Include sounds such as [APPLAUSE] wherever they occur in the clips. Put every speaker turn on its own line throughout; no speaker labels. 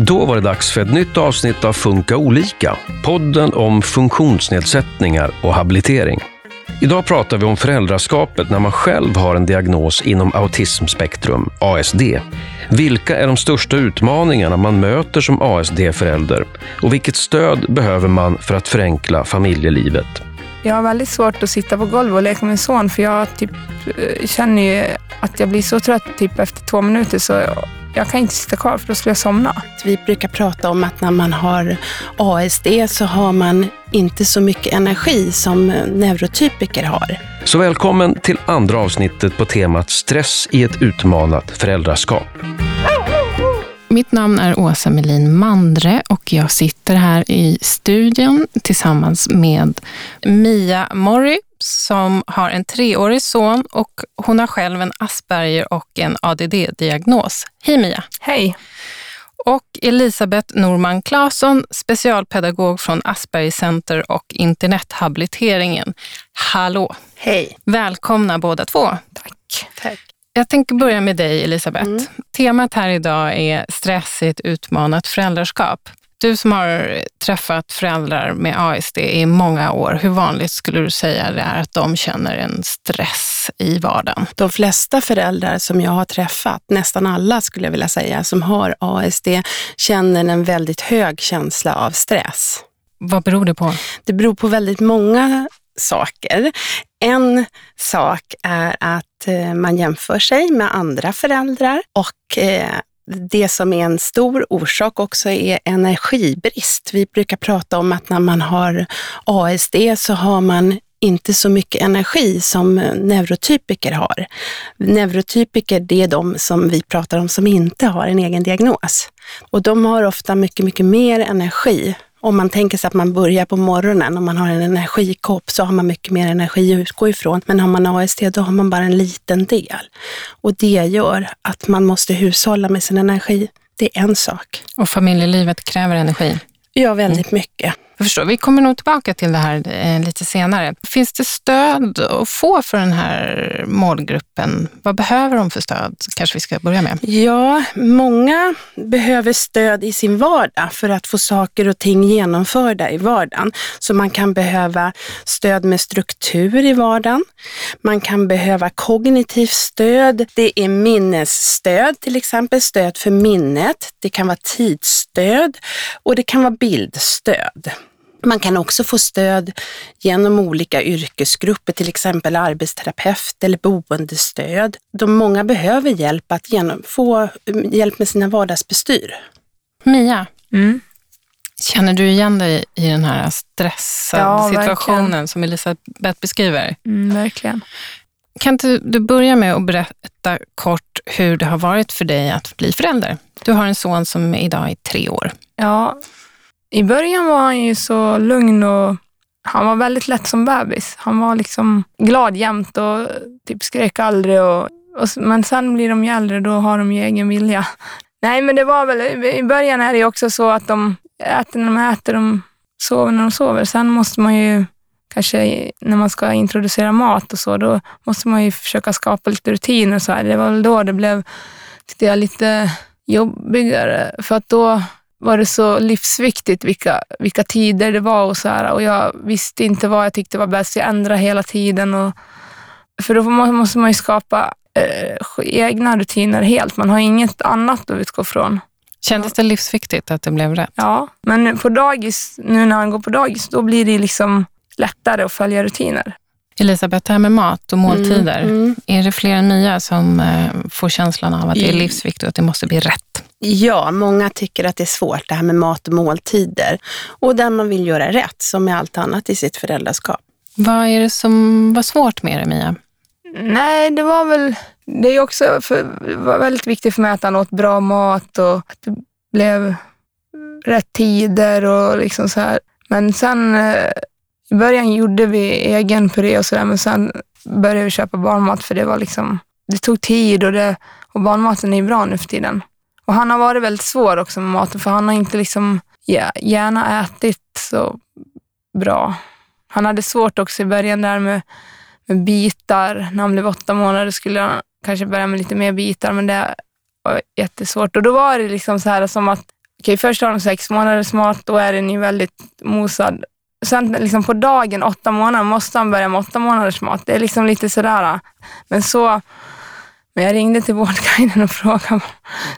Då var det dags för ett nytt avsnitt av Funka olika, podden om funktionsnedsättningar och habilitering. Idag pratar vi om föräldraskapet när man själv har en diagnos inom autismspektrum, ASD. Vilka är de största utmaningarna man möter som ASD-förälder och vilket stöd behöver man för att förenkla familjelivet?
Jag har väldigt svårt att sitta på golvet och leka med min son för jag typ, eh, känner ju att jag blir så trött typ efter två minuter så jag kan inte sitta kvar för då skulle jag somna.
Vi brukar prata om att när man har ASD så har man inte så mycket energi som neurotypiker har.
Så välkommen till andra avsnittet på temat stress i ett utmanat föräldraskap.
Mitt namn är Åsa Melin Mandre och jag sitter här i studion tillsammans med Mia Morri som har en treårig son och hon har själv en Asperger och en ADD-diagnos. Hej Mia!
Hej!
Och Elisabeth Norman Claesson, specialpedagog från Asperger Center och internethabiliteringen. Hallå!
Hej!
Välkomna båda två.
Tack.
Tack.
Jag tänker börja med dig Elisabeth. Mm. Temat här idag är stress i ett utmanat föräldraskap. Du som har träffat föräldrar med ASD i många år, hur vanligt skulle du säga det är att de känner en stress i vardagen?
De flesta föräldrar som jag har träffat, nästan alla skulle jag vilja säga, som har ASD, känner en väldigt hög känsla av stress.
Vad beror det på?
Det beror på väldigt många saker. En sak är att eh, man jämför sig med andra föräldrar och eh, det som är en stor orsak också är energibrist. Vi brukar prata om att när man har ASD så har man inte så mycket energi som neurotypiker har. Neurotypiker, det är de som vi pratar om som inte har en egen diagnos. Och de har ofta mycket, mycket mer energi om man tänker sig att man börjar på morgonen, och man har en energikopp så har man mycket mer energi att utgå ifrån. Men har man AST då har man bara en liten del. Och det gör att man måste hushålla med sin energi. Det är en sak.
Och familjelivet kräver energi?
Ja, väldigt mm. mycket.
Jag förstår. Vi kommer nog tillbaka till det här eh, lite senare. Finns det stöd att få för den här målgruppen? Vad behöver de för stöd? Kanske vi ska börja med.
Ja, många behöver stöd i sin vardag för att få saker och ting genomförda i vardagen. Så man kan behöva stöd med struktur i vardagen. Man kan behöva kognitivt stöd. Det är minnesstöd, till exempel stöd för minnet. Det kan vara tidsstöd och det kan vara bildstöd. Man kan också få stöd genom olika yrkesgrupper, till exempel arbetsterapeut eller boendestöd. De många behöver hjälp att genom, få mm, hjälp med sina vardagsbestyr.
Mia, mm. känner du igen dig i den här stressade ja, situationen verkligen. som Elisabeth beskriver?
Mm, verkligen.
Kan inte du börja med att berätta kort hur det har varit för dig att bli förälder? Du har en son som idag är tre år.
Ja, i början var han ju så lugn och han var väldigt lätt som bebis. Han var liksom glad jämt och typ skrek aldrig. Och, och, men sen blir de ju äldre, då har de ju egen vilja. [LAUGHS] Nej, men det var väl, i början är det ju också så att de äter när de äter, de sover när de sover. Sen måste man ju kanske när man ska introducera mat och så, då måste man ju försöka skapa lite rutiner och så här. Det var väl då det blev, tyckte jag, lite jobbigare. För att då var det så livsviktigt vilka, vilka tider det var och så här. Och jag visste inte vad jag tyckte var bäst. Jag ändrade hela tiden. Och, för då måste man ju skapa eh, egna rutiner helt. Man har inget annat att utgå från.
Kändes det livsviktigt att det blev rätt?
Ja, men på dagis, nu när han går på dagis, då blir det liksom lättare att följa rutiner.
Elisabeth, det här med mat och måltider. Mm, mm. Är det fler än Mia som eh, får känslan av att det är livsviktigt och att det måste bli rätt?
Ja, många tycker att det är svårt det här med mat och måltider. Och där man vill göra rätt, som med allt annat i sitt föräldraskap.
Vad är det som var svårt med det, Mia?
Nej, det var väl... Det är också för, det var väldigt viktigt för mig att han åt bra mat och att det blev rätt tider och liksom så här. Men sen eh, i början gjorde vi egen puré och sådär, men sen började vi köpa barnmat för det var liksom, det tog tid och, det, och barnmaten är bra nu för tiden. Och han har varit väldigt svår också med maten, för han har inte liksom gärna ätit så bra. Han hade svårt också i början där med, med bitar. När han blev åtta månader skulle han kanske börja med lite mer bitar, men det var jättesvårt. Och då var det liksom så här som att okej, först har de sex månaders mat, då är den ju väldigt mosad. Sen liksom på dagen, åtta månader, måste han börja med åtta månaders mat. Det är liksom lite sådär. Men så, men jag ringde till Vårdguiden och frågade.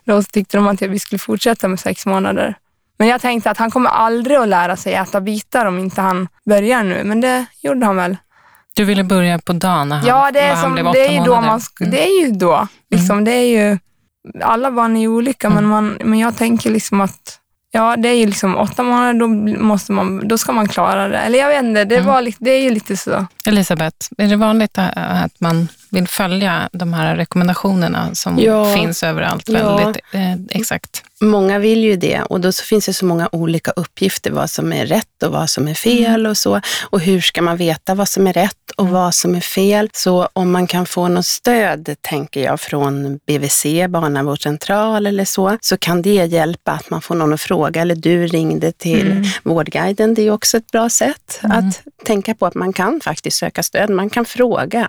Då tyckte de att vi skulle fortsätta med sex månader. Men jag tänkte att han kommer aldrig att lära sig äta bitar om inte han börjar nu. Men det gjorde han väl.
Du ville börja på dagen när han,
Ja, det är, som,
blev åtta
det är ju då
månader.
man, sk-
Mm.
det är ju då. Liksom, det är ju, alla barn är ju olika,
Mm.
men, man, men jag tänker liksom att Ja, det är ju liksom åtta månader, då, måste man, då ska man klara det. Eller jag vet inte, det,
Mm.
var, det är ju lite så.
Elisabeth, är det vanligt att man vill följa de här rekommendationerna som
Ja.
finns överallt
Ja.
väldigt eh, exakt?
Många vill ju det och då så finns det så många olika uppgifter, vad som är rätt och vad som är fel och så. Och hur ska man veta vad som är rätt och vad som är fel? Så om man kan få något stöd, tänker jag, från BVC, barnavårdscentral eller så, så kan det hjälpa att man får någon att fråga eller du ringde till Vårdguiden. Det är också ett bra sätt att tänka på att man kan faktiskt söka stöd, man kan fråga.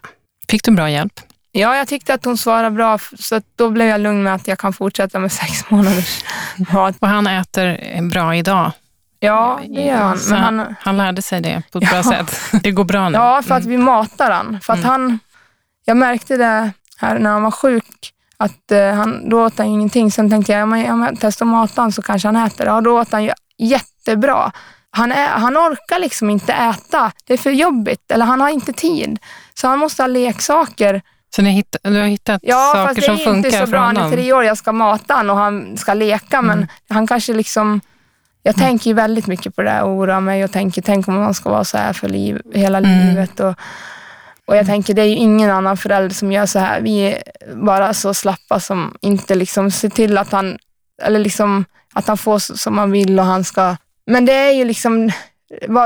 Fick du bra hjälp?
Ja, jag tyckte att hon svarade bra, så då blev jag lugn med att jag kan fortsätta med [LAUGHS] sex månaders mat.
Och han äter bra idag?
Ja, det gör han. Men han,
han lärde sig det på ett bra
Ja.
sätt? [LAUGHS] Det går bra nu?
Ja, för att vi matar han. För att
Mm.
han, jag märkte det här när han var sjuk, att eh, han, då åt han ju ingenting. Sen tänkte jag, om jag, om jag testar att mata honom så kanske han äter. Ja, då åt han ju jättebra. Han, är, han orkar liksom inte äta. Det är för jobbigt. Eller han har inte tid. Så han måste ha leksaker.
Så ni hitt, du har hittat
Ja,
saker
fast det
som
är ju
funkar
inte så
för
bra. Han är
honom?
tre år, jag ska mata honom och han ska leka. Men han kanske liksom... Jag tänker ju väldigt mycket på det och oroar mig och tänker, tänk om man ska vara så här för liv, hela
Mm.
livet. Och, och jag tänker, det är ju ingen annan förälder som gör så här. Vi är bara så slappa som inte liksom ser till att han, eller liksom, att han får som han vill och han ska... Men det är ju liksom,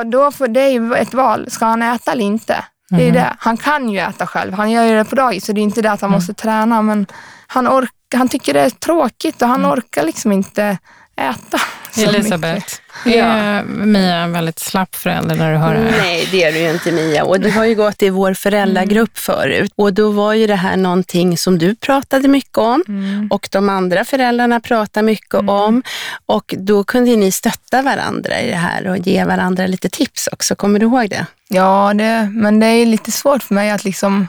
då får, det är ju ett val. Ska han äta eller inte? Det är
Mm.
det. Han kan ju äta själv. Han gör ju det på dagis, så det är inte det att han måste träna. Men han, ork, han tycker det är tråkigt och han orkar liksom inte äta så mycket.
Elisabeth, är Mia en väldigt slapp förälder när du hör det här?
Nej, det är du ju inte Mia. Och du har ju gått i vår föräldragrupp förut. Och då var ju det här någonting som du pratade mycket om
Mm.
och de andra föräldrarna pratar mycket om. Och då kunde ni stötta varandra i det här och ge varandra lite tips också. Kommer du ihåg det?
Ja, det, men det är lite svårt för mig att liksom...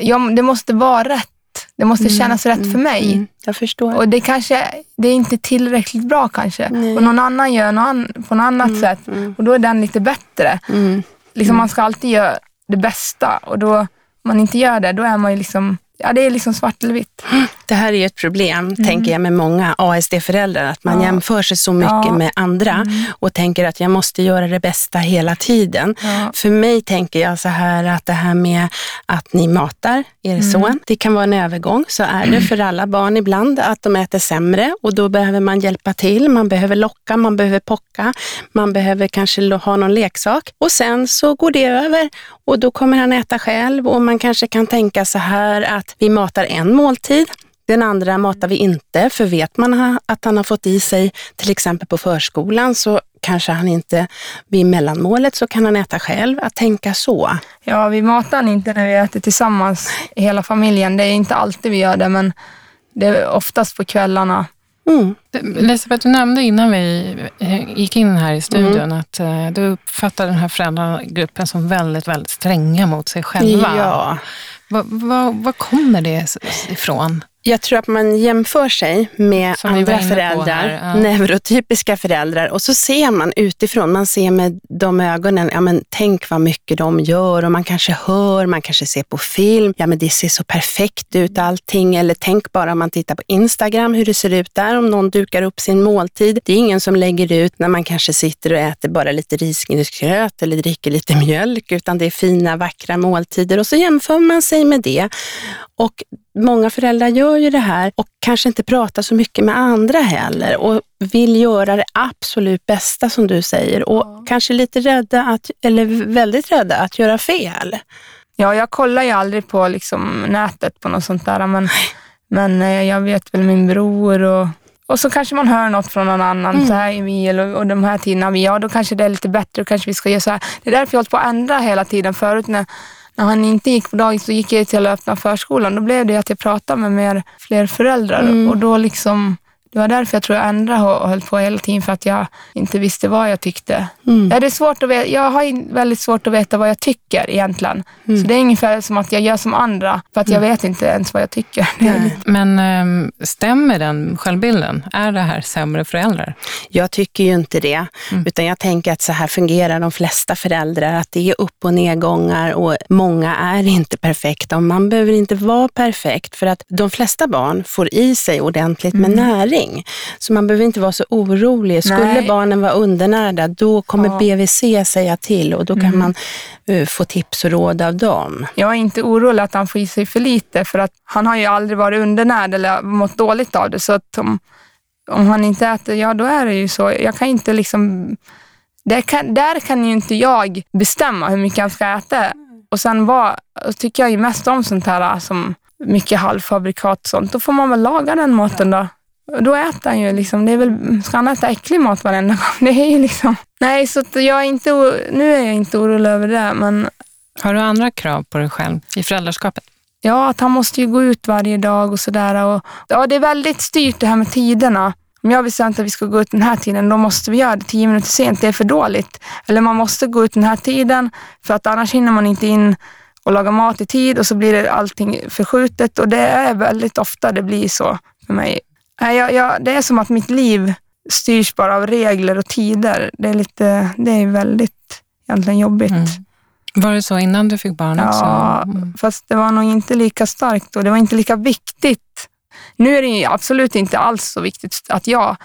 Ja, det måste vara rätt. Det måste kännas rätt för mig.
Mm, jag förstår.
Och det kanske det är inte tillräckligt bra kanske.
Nej.
Och någon annan gör något an, på något annat sätt och då är den lite bättre.
Mm.
Liksom Man ska alltid göra det bästa och då, om man inte gör det, då är man ju liksom... Ja, det är liksom svart eller vitt. [GASPS] [LAUGHS]
Det här är ju ett problem, tänker jag, med många ASD-föräldrar, att man
Mm. Ja.
jämför sig så mycket
Ja. Mm.
med andra och tänker att jag måste göra det bästa hela tiden.
Ja.
För mig tänker jag så här att det här med att ni matar er
Mm.
son, det kan vara en övergång. Så är det för alla barn ibland, att de äter sämre och då behöver man hjälpa till. Man behöver locka, man behöver pocka, man behöver kanske ha någon leksak och sen så går det över och då kommer han äta själv och man kanske kan tänka så här att vi matar en måltid den andra matar vi inte, för vet man att han har fått i sig, till exempel på förskolan, så kanske han inte, vid mellanmålet så kan han äta själv. Att tänka så.
Ja, vi matar han inte när vi äter tillsammans, hela familjen. Det är inte alltid vi gör det, men det är oftast på kvällarna.
Mm.
Elisabeth, du nämnde innan vi eh, gick in här i studion
Mm.
att eh, du uppfattar den här föräldragruppen som väldigt, väldigt stränga mot sig själva.
Ja.
Vad vad- vad kommer det ifrån?
Jag tror att man jämför sig med
Som
andra föräldrar,
här, ja.
neurotypiska föräldrar och så ser man utifrån, man ser med de ögonen, ja men tänk vad mycket de gör och man kanske hör, man kanske ser på film, ja men det ser så perfekt ut allting eller tänk bara om man tittar på Instagram hur det ser ut där om någon dukar upp sin måltid. Det är ingen som lägger ut när man kanske sitter och äter bara lite risgrynsgröt eller dricker lite mjölk utan det är fina vackra måltider och så jämför man sig med det. Och många föräldrar gör ju det här och kanske inte pratar så mycket med andra heller och vill göra det absolut bästa som du säger och kanske lite rädda, att, eller väldigt rädda att göra fel.
Ja, jag kollar ju aldrig på liksom nätet på något sånt där, men, men eh, jag vet väl min bror och, och så kanske man hör något från någon annan. Så här är vi, eller, och de här tiderna ja då kanske det är lite bättre och kanske vi ska göra så här. Det är därför jag har hållit på att ändra hela tiden. Förut när, när han inte gick på dagis, så gick jag till att öppna förskolan. Då blev det att jag pratade med mer, fler föräldrar och då liksom Det var därför jag tror jag ändrade och höll på hela tiden, för att jag inte visste vad jag tyckte.
Mm.
Ja, det är svårt att veta. Jag har väldigt svårt att veta vad jag tycker egentligen.
Mm.
Så det är ungefär som att jag gör som andra, för att jag vet inte ens vad jag tycker. Lite- [LAUGHS]
Men ehm, stämmer den självbilden? Är det här sämre föräldrar?
Jag tycker ju inte det,
Mm.
utan jag tänker att så här fungerar de flesta föräldrar, att det är upp och nedgångar och många är inte perfekta och man behöver inte vara perfekt för att de flesta barn får i sig ordentligt med näring. Så man behöver inte vara så orolig. Skulle
Nej.
barnen vara undernärda, då kommer
Ja.
BVC säga till och då kan
Mm.
man eh, få tips och råd av dem.
Jag är inte orolig att han får i sig för lite, för att han har ju aldrig varit undernärd eller mått dåligt av det. Så att om, om han inte äter, ja då är det ju så. Jag kan inte liksom... Där kan, där kan ju inte jag bestämma hur mycket han ska äta. Och sen vad, och tycker jag ju mest om sånt här som mycket halvfabrikat och sånt. Då får man väl laga den maten då. Då äter han ju liksom, det är väl, ska han äta äcklig mat varenda gång? [LAUGHS] Det är ju liksom... Nej, så jag är inte, nu är jag inte orolig över det, men
Har du andra krav på dig själv i föräldraskapet?
Ja, att han måste ju gå ut varje dag och sådär. Ja, det är väldigt styrt det här med tiderna. Om jag bestämt att vi ska gå ut den här tiden, då måste vi göra det tio minuter sent. Det är för dåligt. Eller man måste gå ut den här tiden, för att annars hinner man inte in och laga mat i tid och så blir det allting förskjutet. Och det är väldigt ofta det blir så för mig. Nej, Jag, jag, det är som att mitt liv styrs bara av regler och tider. Det är, lite, det är väldigt egentligen jobbigt.
Mm. Var det så innan du fick barn också?
Ja,
Mm.
fast det var nog inte lika starkt då. Det var inte lika viktigt. Nu är det ju absolut inte alls så viktigt att jag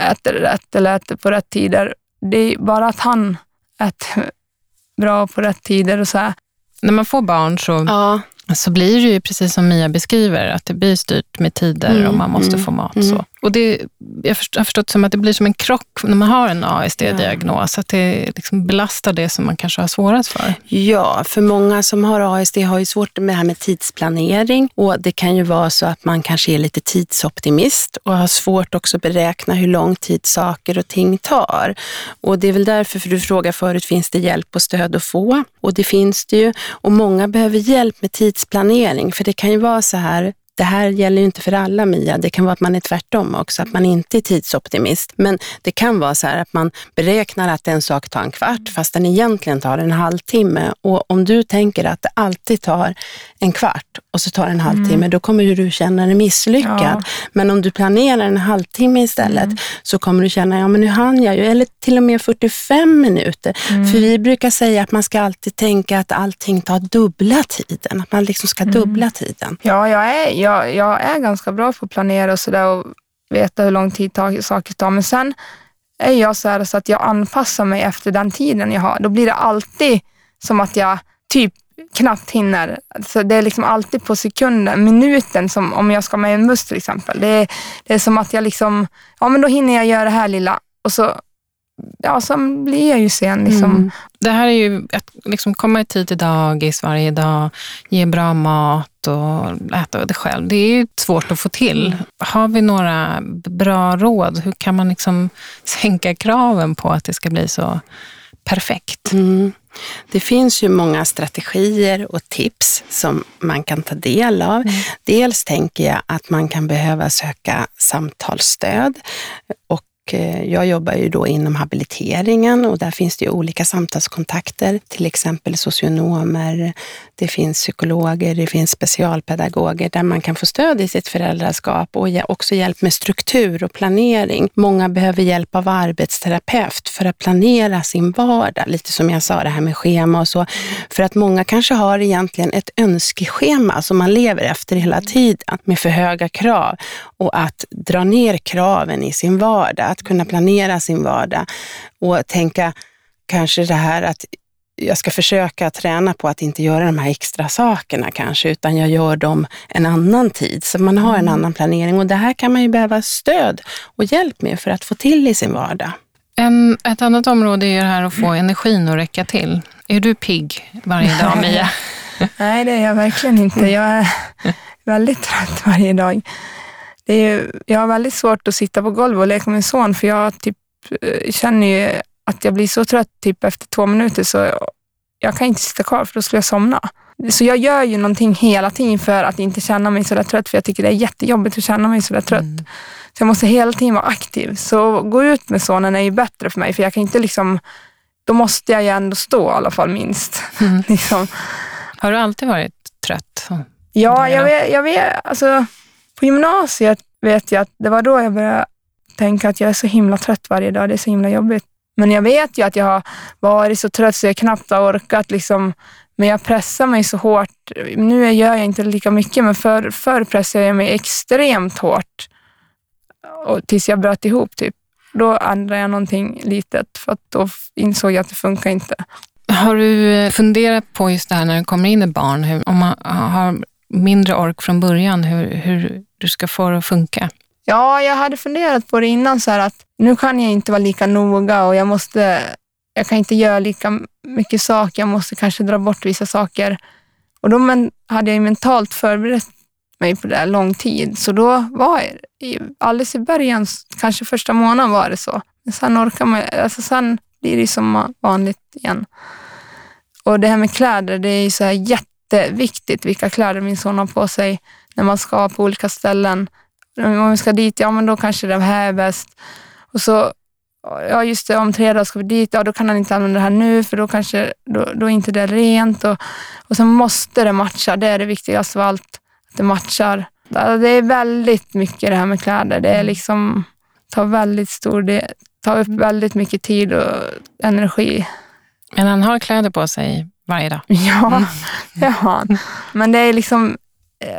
äter rätt eller äter på rätt tider. Det är bara att han äter bra på rätt tider och så här.
När man får barn så,
Ja,
så blir det ju precis som Mia beskriver, att det blir styrt med tider
Mm,
och man måste
mm,
få mat.
mm.
Så. Och det, jag har förstått som att det blir som en krock när man har en ASD-diagnos, att det liksom belastar det som man kanske har svårast för.
Ja, för många som har ASD har ju svårt med det här med tidsplanering och det kan ju vara så att man kanske är lite tidsoptimist och har svårt också att beräkna hur lång tid saker och ting tar. Och det är väl därför, för du frågade förut, finns det hjälp och stöd att få? Och det finns det ju. Och många behöver hjälp med tidsplanering, för det kan ju vara så här, det här gäller ju inte för alla Mia, det kan vara att man är tvärtom också, att man inte är tidsoptimist. Men det kan vara så här att man beräknar att en sak tar en kvart fast den egentligen tar en halvtimme. Och om du tänker att det alltid tar en kvart och så tar en halvtimme, då kommer ju du känna dig misslyckad.
Ja.
Men om du planerar en halvtimme istället så kommer du känna, ja men nu hann jag ju, eller till och med 45 minuter. För vi brukar säga att man ska alltid tänka att allting tar dubbla tiden, att man liksom ska dubbla tiden.
Ja, jag är, jag, jag är ganska bra på att planera och sådär och veta hur lång tid saker tar. Men sen är jag så här så att jag anpassar mig efter den tiden jag har. Då blir det alltid som att jag typ knappt hinner. Så det är liksom alltid på sekunden, minuten, som om jag ska med en buss till exempel. Det är, det är som att jag liksom, ja men då hinner jag göra det här lilla och så, ja så blir jag ju sen liksom.
Mm.
Det här är ju att liksom komma i tid till dagis varje dag, ge bra mat och äta det själv. Det är svårt att få till. Har vi några bra råd? Hur kan man liksom [LAUGHS] sänka kraven på att det ska bli så perfekt?
Mm. Det finns ju många strategier och tips som man kan ta del av. Dels tänker jag att man kan behöva söka samtalsstöd och Eh, jag jobbar ju då inom habiliteringen och där finns det ju olika samtalskontakter, till exempel socionomer, det finns psykologer, det finns specialpedagoger där man kan få stöd i sitt föräldraskap och också hjälp med struktur och planering. Många behöver hjälp av arbetsterapeut för att planera sin vardag, lite som jag sa det här med schema och så. För att många kanske har egentligen ett önskeschema som man lever efter hela tiden med för höga krav och att dra ner kraven i sin vardag, att kunna planera sin vardag och tänka kanske det här att jag ska försöka träna på att inte göra de här extra sakerna kanske, utan jag gör dem en annan tid. Så man har en annan planering och det här kan man ju behöva stöd och hjälp med för att få till i sin vardag.
En, ett annat område är det här att få energin att räcka till. Är du pigg varje dag, [LAUGHS] Mia?
Nej, det är jag verkligen inte. Jag är väldigt trött varje dag. Det är, ju- jag har väldigt svårt att sitta på golvet och leka med min son, för jag typ, eh, känner ju att jag blir så trött typ efter två minuter, så jag kan inte sitta kvar, för då skulle jag somna. Så jag gör ju någonting hela tiden för att inte känna mig så där trött, för jag tycker det är jättejobbigt att känna mig så där trött. Mm. Så jag måste hela tiden vara aktiv. Så gå ut med sonen är ju bättre för mig, för jag kan inte liksom, då måste jag ju ändå stå i alla fall minst. Mm. [LAUGHS] liksom.
Har du alltid varit trött?
Ja, jag vet, jag vet, alltså på gymnasiet vet jag att det var då jag började tänka att jag är så himla trött varje dag, det är så himla jobbigt. Men jag vet ju att jag har varit så trött så jag knappt har orkat liksom men jag pressar mig så hårt. Nu gör jag inte lika mycket, men förr för pressade jag mig extremt hårt och tills jag bröt ihop. Typ. Då ändrade jag någonting litet, för att då insåg jag att det funkar inte.
Har du eh, funderat på just det här när det kommer in ett barn, hur, om man har mindre ork från början, hur, hur du ska få det att funka?
Ja, jag hade funderat på det innan, så att nu kan jag inte vara lika noga och jag måste jag kan inte göra lika mycket saker, jag måste kanske dra bort vissa saker. Och då men, hade jag mentalt förberett mig på det här lång tid, så då var jag, alldeles i början, kanske första månaden var det så. Men sen orkar man, alltså sen blir det som vanligt igen. Och det här med kläder, det är ju så här jätteviktigt vilka kläder min son har på sig när man ska på olika ställen. Om vi ska dit, ja men då kanske det här är bäst. Och så ja just det, om tre dagar ska vi dit, ja då kan han inte använda det här nu för då kanske då, då är inte det rent. Och, och sen måste det matcha, det är det viktigaste av allt, att det matchar. Det är väldigt mycket det här med kläder. Det är
mm.
liksom, tar väldigt stor det tar upp väldigt mycket tid och energi.
Men han har kläder på sig varje dag? [LAUGHS]
Ja, mm. det har han. Men det är liksom,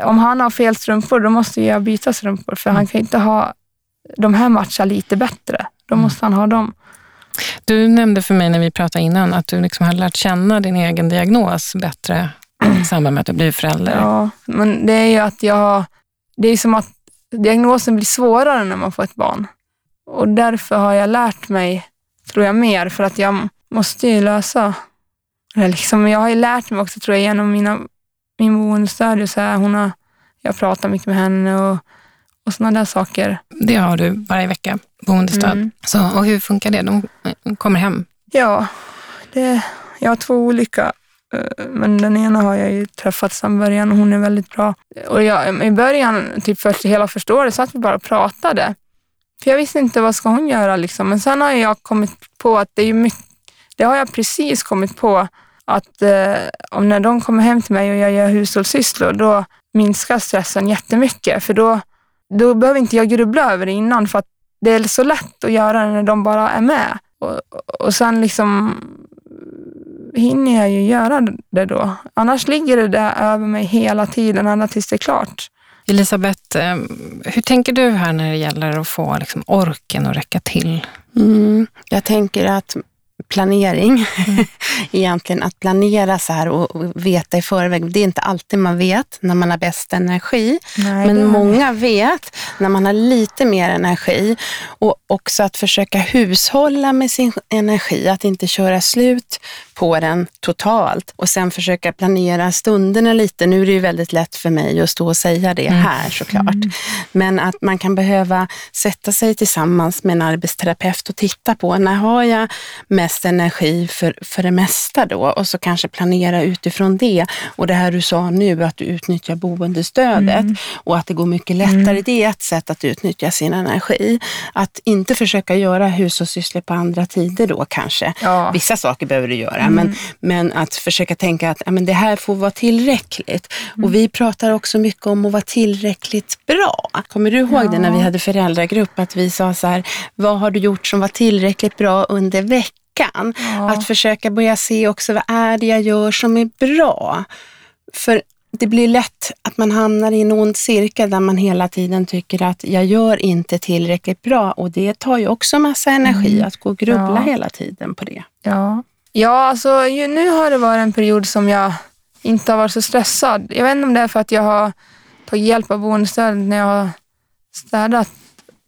om han har fel strumpor, då måste jag byta strumpor, för han kan inte ha, de här matchar lite bättre. Då mm. måste han ha dem.
Du nämnde för mig när vi pratade innan att du liksom har lärt känna din egen diagnos bättre i [CLEARS THROAT] samband med att du blir förälder.
Ja, men det är ju att jag... Det är som att diagnosen blir svårare när man får ett barn. Och därför har jag lärt mig, tror jag, mer för att jag måste ju lösa det. Liksom, jag har ju lärt mig också, tror jag, genom mina, min boendestödjare. Så här, hon har, jag pratar mycket med henne och och sådana där saker.
Det har du varje vecka, boendestöd. Mm. Så, och hur funkar det? De kommer hem?
Ja, det, jag har två olika. Eh, men den ena har jag ju träffat sedan början och hon är väldigt bra. Och jag, I början, typ först hela första året, så att vi bara pratade. För jag visste inte vad ska hon göra liksom. Men sen har jag kommit på att det är mycket, det har jag precis kommit på att eh, om när de kommer hem till mig och jag gör hushållssysslor, då minskar stressen jättemycket. För då då behöver inte jag grubbla över det innan för att det är så lätt att göra det när de bara är med. Och, och sen liksom hinner jag ju göra det då. Annars ligger det där över mig hela tiden, ända tills det är klart.
Elisabeth, eh, hur tänker du här när det gäller att få liksom orken att räcka till?
Mm, jag tänker att planering. Mm. [LAUGHS] Egentligen att planera så här och veta i förväg. Det är inte alltid man vet när man har bäst energi. Nej, men många vet när man har lite mer energi. Och också att försöka hushålla med sin energi. Att inte köra slut på den totalt och sen försöka planera stunderna lite. Nu är det ju väldigt lätt för mig att stå och säga det mm. här såklart. Mm. Men att man kan behöva sätta sig tillsammans med en arbetsterapeut och titta på när har jag mest energi för, för det mesta då och så kanske planera utifrån det. Och det här du sa nu att du utnyttjar boendestödet mm. och att det går mycket lättare. Mm. Det är ett sätt att utnyttja sin energi. Att inte försöka göra hushållssysslor på andra tider då kanske. Ja. Vissa saker behöver du göra Mm. Men, men att försöka tänka att men det här får vara tillräckligt. Mm. Och vi pratar också mycket om att vara tillräckligt bra. Kommer du ihåg ja. det när vi hade föräldragrupp? Att vi sa så här, vad har du gjort som var tillräckligt bra under veckan? Ja. Att försöka börja se också, vad är det jag gör som är bra? För det blir lätt att man hamnar i en ond cirkel där man hela tiden tycker att jag gör inte tillräckligt bra och det tar ju också massa energi mm. att gå och grubbla ja. hela tiden på det.
Ja, Ja, alltså nu har det varit en period som jag inte har varit så stressad. Jag vet inte om det är för att jag har tagit hjälp av boendestödet när jag har städat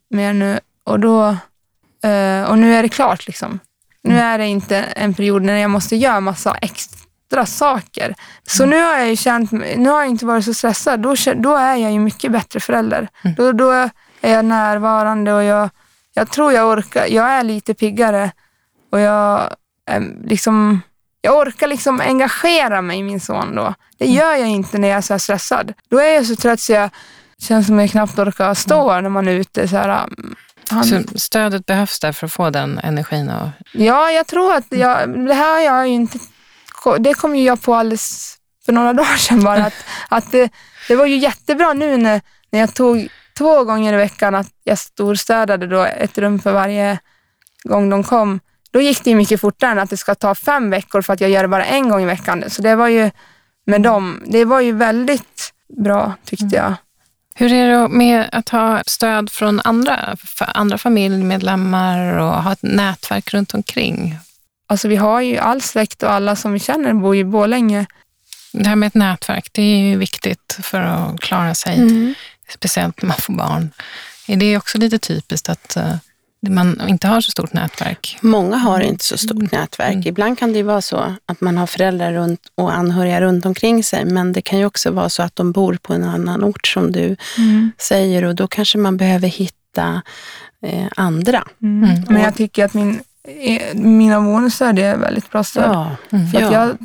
mer nu och då eh, och nu är det klart liksom. Nu mm. är det inte en period när jag måste göra massa extra saker. Så mm. nu har jag känt, nu har jag inte varit så stressad. Då, då är jag ju mycket bättre förälder. Mm. Då, då är jag närvarande och jag, jag tror jag orkar. Jag är lite piggare och jag liksom, jag orkar liksom engagera mig i min son då. Det gör jag inte när jag är så här stressad. Då är jag så trött så jag känns som jag knappt orkar stå när man är ute. Så här, um, han,
Så stödet behövs där för att få den energin och
Ja, jag tror att jag, det här jag ju inte... Det kom ju jag på alldeles för några [LAUGHS] dagar sedan bara. Att, att det, det var ju jättebra nu när, när jag tog två gånger i veckan att jag storstädade då ett rum för varje gång de kom. Då gick det ju mycket fortare än att det ska ta fem veckor för att jag gör det bara en gång i veckan. Så det var ju med dem, det var ju väldigt bra tyckte jag.
Hur är det med att ha stöd från andra, andra familjemedlemmar och ha ett nätverk runt omkring?
Alltså vi har ju all släkt och alla som vi känner bor ju i Borlänge.
Det här med ett nätverk, det är ju viktigt för att klara sig,
Mm.
speciellt när man får barn. Är det också lite typiskt att eh, man inte har så stort nätverk?
Många har inte så stort nätverk. Ibland kan det ju vara så att man har föräldrar runt och anhöriga runt omkring sig, men det kan ju också vara så att de bor på en annan ort som du säger och då kanske man behöver hitta eh, andra.
Mm. Men jag tycker att min, eh, mina bonusstöd är väldigt bra stöd.
Ja.
För att
Ja.
jag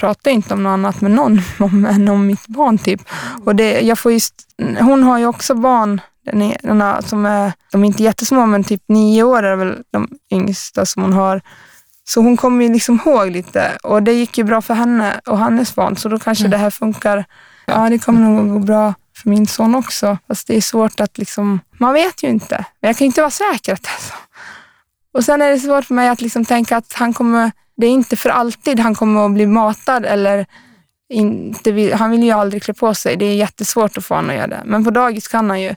pratar inte om något annat med någon [LAUGHS] om, än om mitt barn. Typ. Och det, jag får just, hon har ju också barn, den är, den som är, de är inte jättesmå, men typ nio år är väl de yngsta som hon har. Så hon kommer ju liksom ihåg lite och det gick ju bra för henne och hennes barn, så då kanske det här funkar. Ja, det kommer nog gå bra för min son också. Fast det är svårt att liksom, man vet ju inte. Men jag kan inte vara säker att det är så. Och sen är det svårt för mig att liksom tänka att han kommer, det är inte för alltid han kommer att bli matad eller inte han vill ju aldrig klä på sig. Det är jättesvårt att få honom att göra det. Men på dagis kan han ju.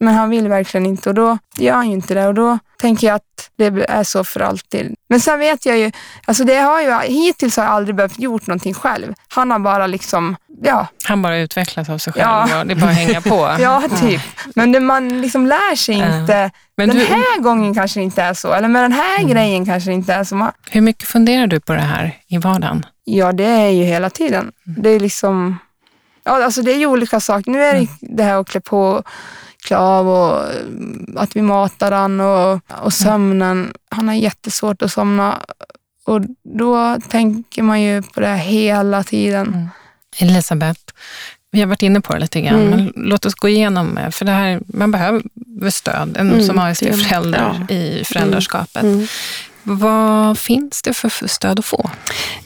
Men han vill verkligen inte och då gör han ju inte det och då tänker jag att det är så för alltid. Men sen vet jag ju, alltså det har ju, hittills har jag aldrig behövt gjort någonting själv. Han har bara liksom, ja,
Han bara utvecklas av sig själv
Ja.
och det är bara att hänga på. [LAUGHS]
ja typ. Men det, man liksom lär sig inte.
Men
den
du-
här gången kanske det inte är så. Eller med den här grejen kanske det inte är så.
Hur mycket funderar du på det här i vardagen?
Ja, det är ju hela tiden. Det är liksom, ja, alltså det är ju olika saker. Nu är det det här att klä på, klä av och mm, att vi matar han och, och sömnen. Han har jättesvårt att somna och då tänker man ju på det här hela tiden.
Elisabeth, vi har varit inne på det lite grann,
Mm.
men låt oss gå igenom, eh, för det här, man behöver stöd, en
Mm,
som ASD-förälder
ja.
i föräldraskapet.
Mm.
Vad finns det för stöd att få?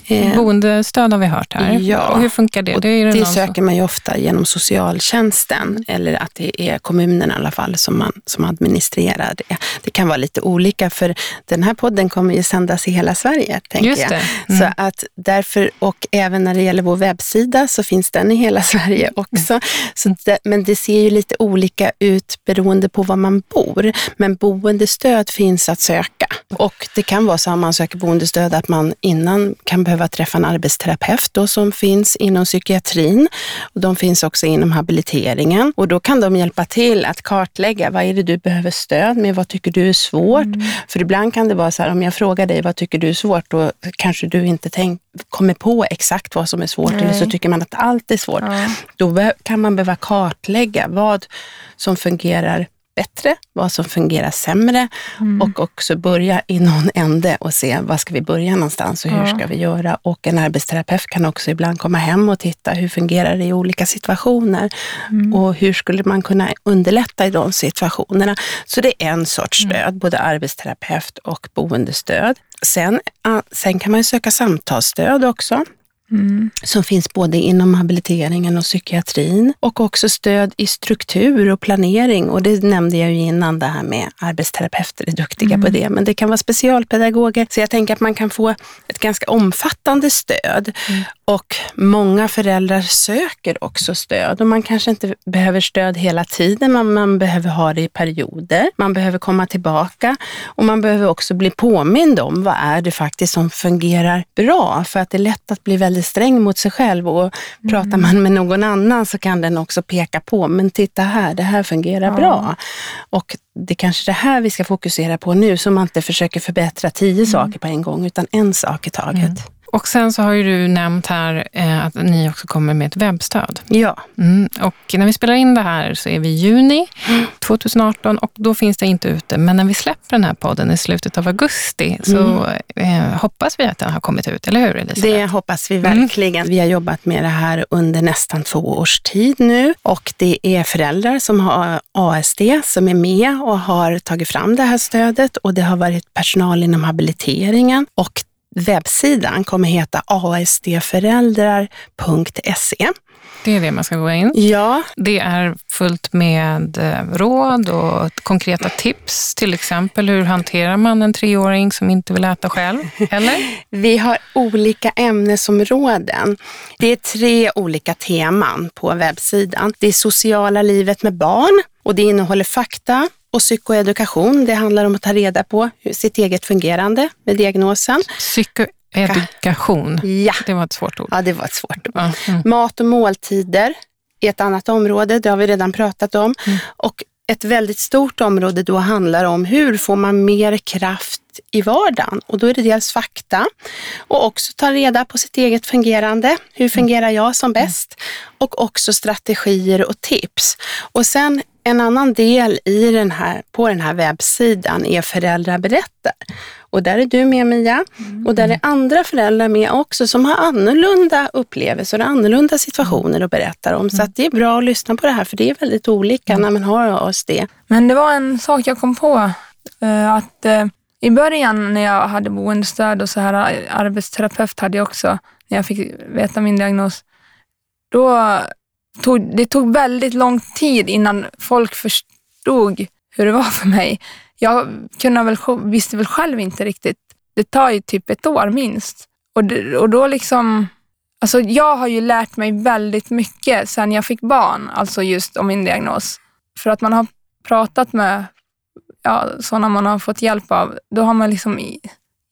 Eh,
Boendestöd har vi hört här.
Ja.
Och hur funkar det? Det,
det
som-
söker man ju ofta genom socialtjänsten eller att det är kommunen i alla fall som, man, som administrerar det. Det kan vara lite olika för den här podden kommer ju sändas i hela Sverige. Tänker
Just det. Mm.
Så att därför, och även när det gäller vår webbsida så finns den i hela [LAUGHS] Sverige också. Så det, men det ser ju lite olika ut beroende på var man bor. Men boendestöd finns att söka. Och det kan vara så om man söker boendestöd att man innan kan behöva träffa en arbetsterapeut då, som finns inom psykiatrin. Och de finns också inom habiliteringen. Och då kan de hjälpa till att kartlägga vad är det du behöver stöd med, vad tycker du är svårt? För ibland kan det vara så här, om jag frågar dig vad tycker du är svårt, då kanske du inte tänk, kommer på exakt vad som är svårt, eller så
Nej.
tycker man att allt är svårt.
Ja.
Då kan man behöva kartlägga vad som fungerar bättre, vad som fungerar sämre och också börja i någon ände och se var ska vi börja någonstans och hur
Ja.
ska vi göra. Och en arbetsterapeut kan också ibland komma hem och titta hur fungerar det i olika situationer och hur skulle man kunna underlätta i de situationerna. Så det är en sorts stöd, både arbetsterapeut och boendestöd. Sen, ah, sen kan man söka samtalsstöd också
Mm.
som finns både inom habiliteringen och psykiatrin och också stöd i struktur och planering. Och det nämnde jag ju innan, det här med arbetsterapeuter är duktiga på det. Men det kan vara specialpedagoger. Så jag tänker att man kan få ett ganska omfattande stöd. Och många föräldrar söker också stöd och man kanske inte behöver stöd hela tiden, men man behöver ha det i perioder. Man behöver komma tillbaka och man behöver också bli påmind om vad är det faktiskt som fungerar bra. För att det är lätt att bli väldigt sträng mot sig själv och pratar man med någon annan så kan den också peka på, men titta här, det här fungerar
Ja.
bra. Och det är kanske det här vi ska fokusera på nu, så man inte försöker förbättra tio saker på en gång, utan en sak i taget.
Och sen så har ju du nämnt här eh, att ni också kommer med ett webbstöd.
Ja.
Mm. Och när vi spelar in det här så är vi i juni [GASPS] 2018 och då finns det inte ute. Men när vi släpper den här podden i slutet av augusti så eh, hoppas vi att den har kommit ut, eller hur Elisabeth?
Det hoppas vi verkligen. Vi har jobbat med det här under nästan två års tid nu och det är föräldrar som har ASD som är med och har tagit fram det här stödet och det har varit personal inom habiliteringen och webbsidan kommer heta astföräldrar.se
det är det man ska gå in.
Ja,
Det är fullt med eh, råd och konkreta tips. Till exempel hur hanterar man en treåring som inte vill äta själv? [LAUGHS] Eller?
vi har olika ämnesområden. Det är tre olika teman på webbsidan. Det är sociala livet med barn och det innehåller fakta och psykoedukation. Det handlar om att ta reda på sitt eget fungerande med diagnosen.
Psykoedukation.
Ja,
Det var ett svårt ord.
ja det var ett svårt ord.
Mm.
Mat och måltider är ett annat område, det har vi redan pratat om.
Mm.
Och ett väldigt stort område då handlar om hur får man mer kraft i vardagen? Och då är det dels fakta och också ta reda på sitt eget fungerande. Hur fungerar jag som bäst? Och också strategier och tips. Och sen en annan del i den här, på den här webbsidan är föräldrar berättar. Och där är du med Mia. Och där är andra föräldrar med också som har annorlunda upplevelser och annorlunda situationer att berätta om. Så att det är bra att lyssna på det här för det är väldigt olika när man har ASD.
Men det var en sak jag kom på. Eh, att eh, i början när jag hade boendestöd och så här eh, arbetsterapeut hade jag också, när jag fick veta min diagnos, då tog det tog väldigt lång tid innan folk förstod hur det var för mig. Jag kunde väl, visste väl själv inte riktigt. Det tar ju typ ett år minst. Och, det, och då liksom, alltså jag har ju lärt mig väldigt mycket sen jag fick barn, alltså just om min diagnos. För att man har pratat med ja, sådana man har fått hjälp av, då har man liksom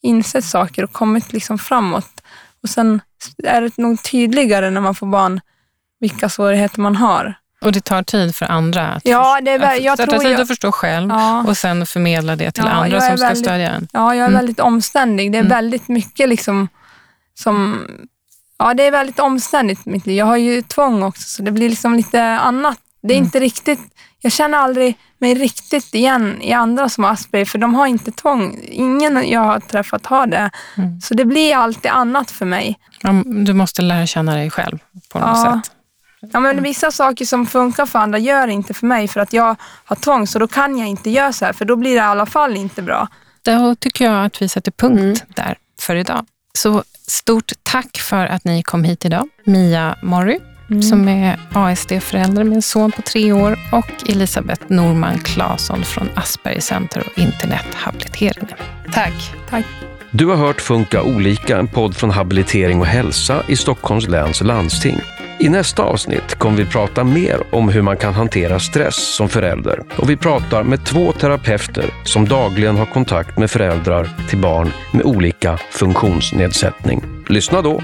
insett saker och kommit liksom framåt. Och sen är det nog tydligare när man får barn vilka svårigheter man har.
Och det tar tid för andra att,
Ja, det är
att
jag
tar
tror
tid
jag-
att förstå själv
Ja.
och sen förmedla det till
Ja,
andra som ska
väldigt-
stödja en.
Ja, jag är
Mm.
väldigt omständig. Det är
Mm.
väldigt mycket liksom som... Ja, det är väldigt omständigt mitt liv. Jag har ju tvång också, så det blir liksom lite annat. Det är
Mm.
inte riktigt... Jag känner aldrig mig riktigt igen i andra som har Asperger, för de har inte tvång. Ingen jag har träffat har det.
Mm.
Så det blir alltid annat för mig.
Du måste lära känna dig själv på något sätt.
Ja, men vissa saker som funkar för andra gör inte för mig, för att jag har tvång, så då kan jag inte göra så här, för då blir det i alla fall inte bra.
Då tycker jag att vi sätter punkt
Mm.
där för idag. Så stort tack för att ni kom hit idag. Mia Morry, som är ASD-förälder med en son på tre år och Elisabeth Norman Claesson från Asperger Center och internethabiliteringen.
Tack.
Du har hört Funka olika, en podd från Habilitering och hälsa i Stockholms läns landsting. I nästa avsnitt kommer vi prata mer om hur man kan hantera stress som förälder. Och vi pratar med två terapeuter som dagligen har kontakt med föräldrar till barn med olika funktionsnedsättning. Lyssna då!